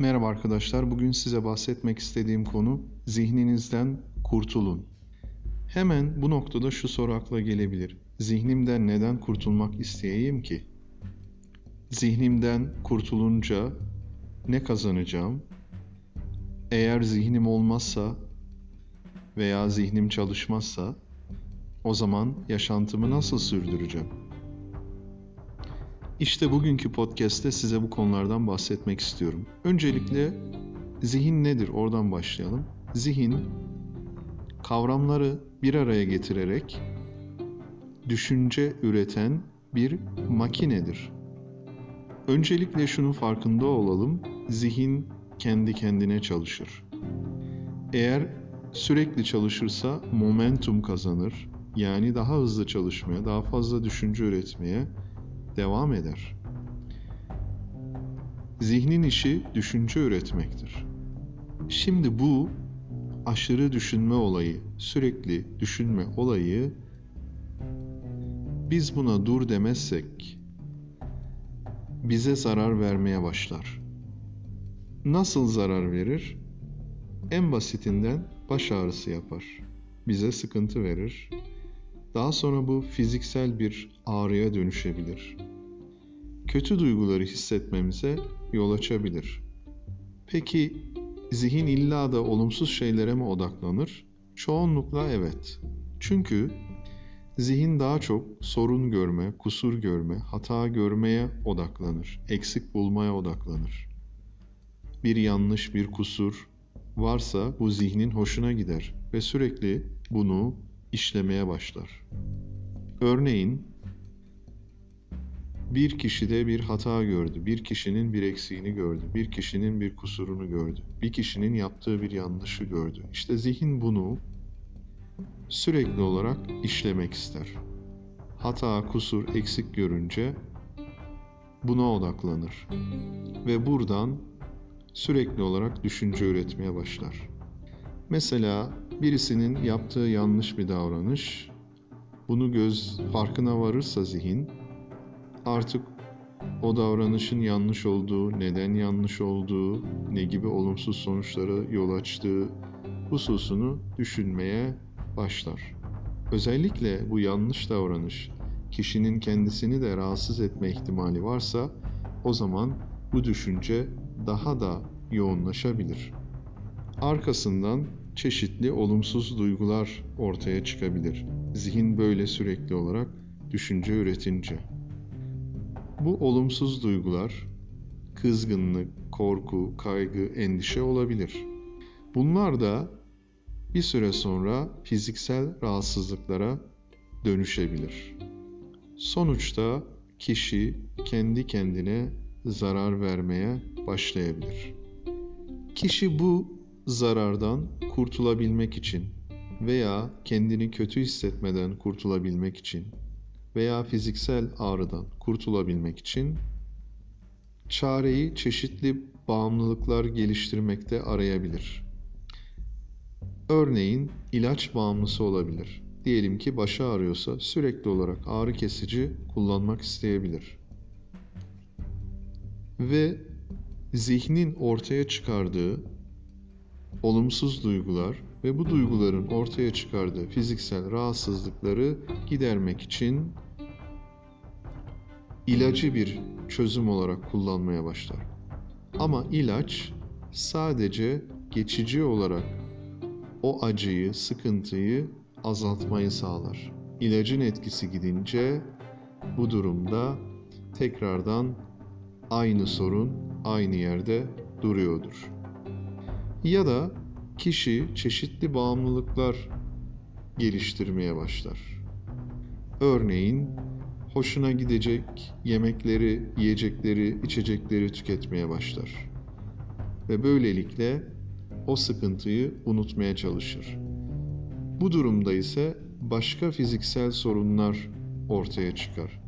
Merhaba arkadaşlar. Bugün size bahsetmek istediğim konu zihninizden kurtulun. Hemen bu noktada şu soru akla gelebilir. Zihnimden neden kurtulmak isteyeyim ki? Zihnimden kurtulunca ne kazanacağım? Eğer zihnim olmazsa veya zihnim çalışmazsa o zaman yaşantımı nasıl sürdüreceğim? İşte bugünkü podcast'te size bu konulardan bahsetmek istiyorum. Öncelikle zihin nedir? Oradan başlayalım. Zihin kavramları bir araya getirerek düşünce üreten bir makinedir. Öncelikle şunun farkında olalım. Zihin kendi kendine çalışır. Eğer sürekli çalışırsa momentum kazanır. Yani daha hızlı çalışmaya, daha fazla düşünce üretmeye devam eder. Zihnin işi düşünce üretmektir. Şimdi bu aşırı düşünme olayı, sürekli düşünme olayı biz buna dur demezsek bize zarar vermeye başlar. Nasıl zarar verir? En basitinden baş ağrısı yapar. Bize sıkıntı verir. Daha sonra bu fiziksel bir ağrıya dönüşebilir. Kötü duyguları hissetmemize yol açabilir. Peki zihin illa da olumsuz şeylere mi odaklanır? Çoğunlukla evet. Çünkü zihin daha çok sorun görme, kusur görme, hata görmeye odaklanır, eksik bulmaya odaklanır. Bir yanlış, bir kusur varsa bu zihnin hoşuna gider ve sürekli bunu işlemeye başlar. Örneğin bir kişide bir hata gördü, bir kişinin bir eksiğini gördü, bir kişinin bir kusurunu gördü, bir kişinin yaptığı bir yanlışı gördü. İşte zihin bunu sürekli olarak işlemek ister. Hata, kusur, eksik görünce buna odaklanır ve buradan sürekli olarak düşünce üretmeye başlar. Mesela birisinin yaptığı yanlış bir davranış, bunu göz farkına varırsa zihin artık o davranışın yanlış olduğu, neden yanlış olduğu, ne gibi olumsuz sonuçlara yol açtığı hususunu düşünmeye başlar. Özellikle bu yanlış davranış kişinin kendisini de rahatsız etme ihtimali varsa o zaman bu düşünce daha da yoğunlaşabilir. Arkasından çeşitli olumsuz duygular ortaya çıkabilir. Zihin böyle sürekli olarak düşünce üretince. Bu olumsuz duygular kızgınlık, korku, kaygı, endişe olabilir. Bunlar da bir süre sonra fiziksel rahatsızlıklara dönüşebilir. Sonuçta kişi kendi kendine zarar vermeye başlayabilir. Kişi bu zarardan kurtulabilmek için veya kendini kötü hissetmeden kurtulabilmek için veya fiziksel ağrıdan kurtulabilmek için çareyi çeşitli bağımlılıklar geliştirmekte arayabilir. Örneğin ilaç bağımlısı olabilir. Diyelim ki başı ağrıyorsa sürekli olarak ağrı kesici kullanmak isteyebilir. Ve zihnin ortaya çıkardığı olumsuz duygular ve bu duyguların ortaya çıkardığı fiziksel rahatsızlıkları gidermek için ilacı bir çözüm olarak kullanmaya başlar. Ama ilaç sadece geçici olarak o acıyı, sıkıntıyı azaltmayı sağlar. İlacın etkisi gidince bu durumda tekrardan aynı sorun aynı yerde duruyordur. Ya da kişi çeşitli bağımlılıklar geliştirmeye başlar. Örneğin hoşuna gidecek yemekleri, yiyecekleri, içecekleri tüketmeye başlar. Ve böylelikle o sıkıntıyı unutmaya çalışır. Bu durumda ise başka fiziksel sorunlar ortaya çıkar.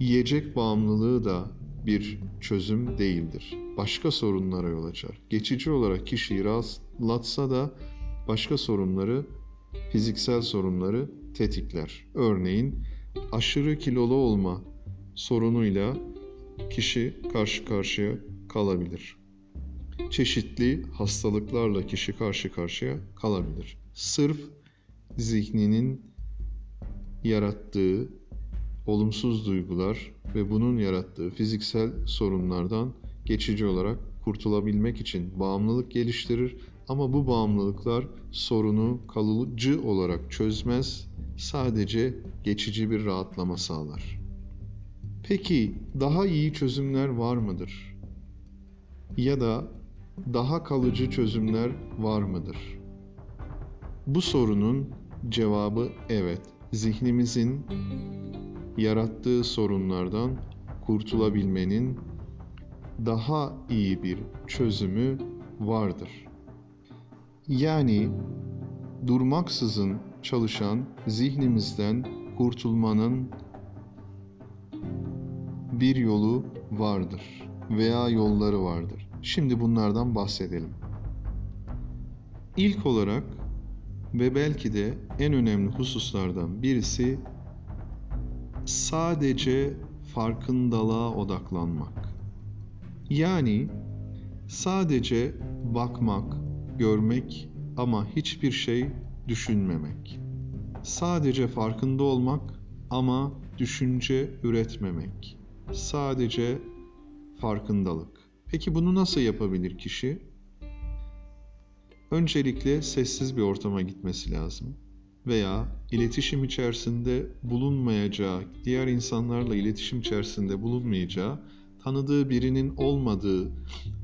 Yiyecek bağımlılığı da bir çözüm değildir. Başka sorunlara yol açar. Geçici olarak kişiyi rahatlatsa da başka sorunları, fiziksel sorunları tetikler. Örneğin aşırı kilolu olma sorunuyla kişi karşı karşıya kalabilir. çeşitli hastalıklarla kişi karşı karşıya kalabilir. Sırf zihninin yarattığı olumsuz duygular ve bunun yarattığı fiziksel sorunlardan geçici olarak kurtulabilmek için bağımlılık geliştirir ama bu bağımlılıklar sorunu kalıcı olarak çözmez, sadece geçici bir rahatlama sağlar. Peki daha iyi çözümler var mıdır? Ya da daha kalıcı çözümler var mıdır? Bu sorunun cevabı evet. Zihnimizin yarattığı sorunlardan kurtulabilmenin daha iyi bir çözümü vardır. Yani durmaksızın çalışan zihnimizden kurtulmanın bir yolu vardır veya yolları vardır. Şimdi bunlardan bahsedelim. İlk olarak ve belki de en önemli hususlardan birisi sadece farkındalığa odaklanmak. Yani sadece bakmak, görmek ama hiçbir şey düşünmemek. Sadece farkında olmak ama düşünce üretmemek. Sadece farkındalık. Peki bunu nasıl yapabilir kişi? Öncelikle sessiz bir ortama gitmesi lazım veya iletişim içerisinde bulunmayacağı, diğer insanlarla iletişim içerisinde bulunmayacağı, tanıdığı birinin olmadığı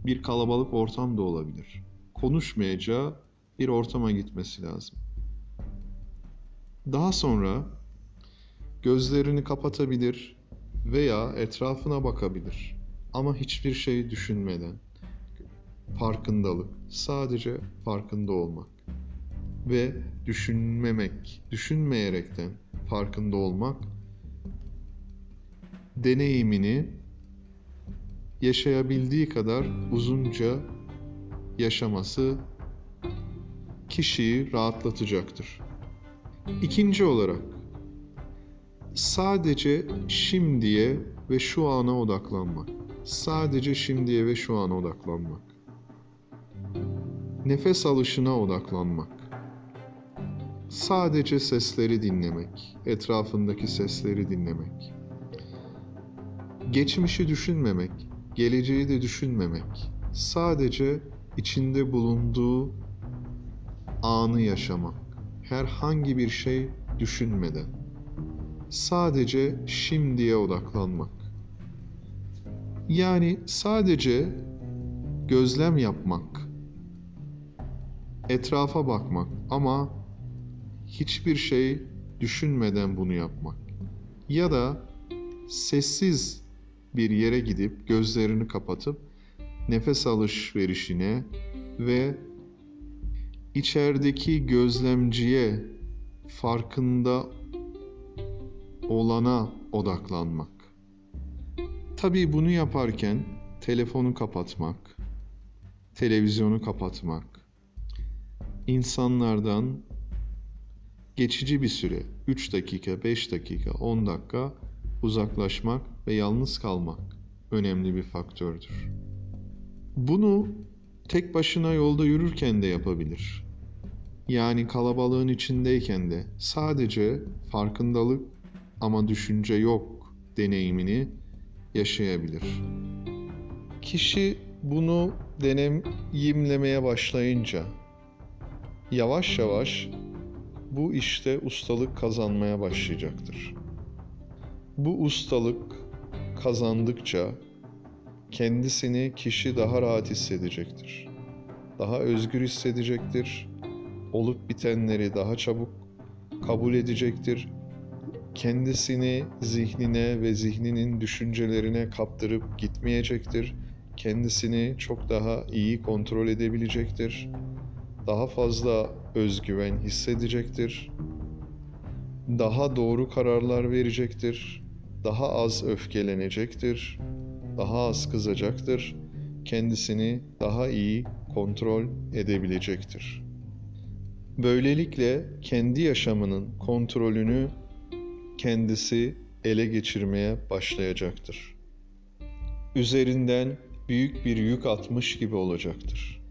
bir kalabalık ortam da olabilir. Konuşmayacağı bir ortama gitmesi lazım. Daha sonra gözlerini kapatabilir veya etrafına bakabilir ama hiçbir şey düşünmeden farkındalık, sadece farkında olmak ve düşünmemek, düşünmeyerekten farkında olmak deneyimini yaşayabildiği kadar uzunca yaşaması kişiyi rahatlatacaktır. İkinci olarak sadece şimdiye ve şu ana odaklanmak. Sadece şimdiye ve şu ana odaklanmak. Nefes alışına odaklanmak. Sadece sesleri dinlemek, etrafındaki sesleri dinlemek. Geçmişi düşünmemek, geleceği de düşünmemek. Sadece içinde bulunduğu anı yaşamak. Herhangi bir şey düşünmeden. Sadece şimdiye odaklanmak. Yani sadece gözlem yapmak. Etrafa bakmak ama hiçbir şey düşünmeden bunu yapmak. Ya da sessiz bir yere gidip gözlerini kapatıp nefes alışverişine ve içerideki gözlemciye farkında olana odaklanmak. Tabii bunu yaparken telefonu kapatmak, televizyonu kapatmak, insanlardan geçici bir süre 3 dakika, 5 dakika, 10 dakika uzaklaşmak ve yalnız kalmak önemli bir faktördür. Bunu tek başına yolda yürürken de yapabilir. Yani kalabalığın içindeyken de sadece farkındalık ama düşünce yok deneyimini yaşayabilir. Kişi bunu deneyimlemeye başlayınca yavaş yavaş bu işte ustalık kazanmaya başlayacaktır. Bu ustalık kazandıkça kendisini kişi daha rahat hissedecektir. Daha özgür hissedecektir. Olup bitenleri daha çabuk kabul edecektir. Kendisini zihnine ve zihninin düşüncelerine kaptırıp gitmeyecektir. Kendisini çok daha iyi kontrol edebilecektir. Daha fazla özgüven hissedecektir. Daha doğru kararlar verecektir. Daha az öfkelenecektir daha az kızacaktır, kendisini daha iyi kontrol edebilecektir. Böylelikle kendi yaşamının kontrolünü kendisi ele geçirmeye başlayacaktır. Üzerinden büyük bir yük atmış gibi olacaktır.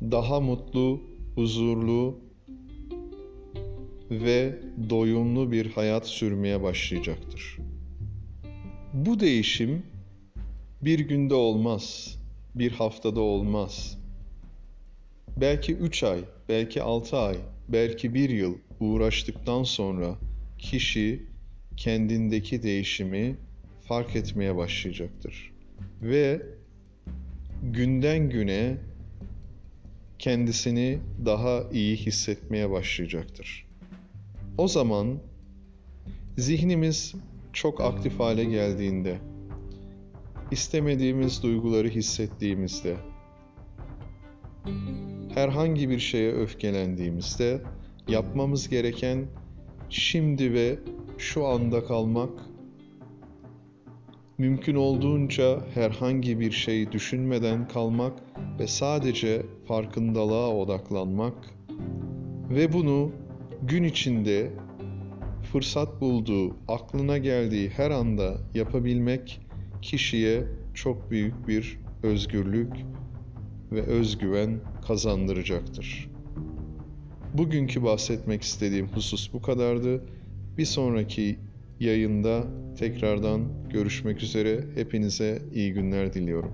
Daha mutlu, huzurlu ve doyumlu bir hayat sürmeye başlayacaktır. Bu değişim bir günde olmaz, bir haftada olmaz. Belki üç ay, belki altı ay, belki bir yıl uğraştıktan sonra kişi kendindeki değişimi fark etmeye başlayacaktır. Ve günden güne kendisini daha iyi hissetmeye başlayacaktır. O zaman zihnimiz çok aktif hale geldiğinde, istemediğimiz duyguları hissettiğimizde, herhangi bir şeye öfkelendiğimizde yapmamız gereken şimdi ve şu anda kalmak, mümkün olduğunca herhangi bir şey düşünmeden kalmak ve sadece farkındalığa odaklanmak ve bunu gün içinde fırsat bulduğu, aklına geldiği her anda yapabilmek kişiye çok büyük bir özgürlük ve özgüven kazandıracaktır. Bugünkü bahsetmek istediğim husus bu kadardı. Bir sonraki yayında tekrardan görüşmek üzere. Hepinize iyi günler diliyorum.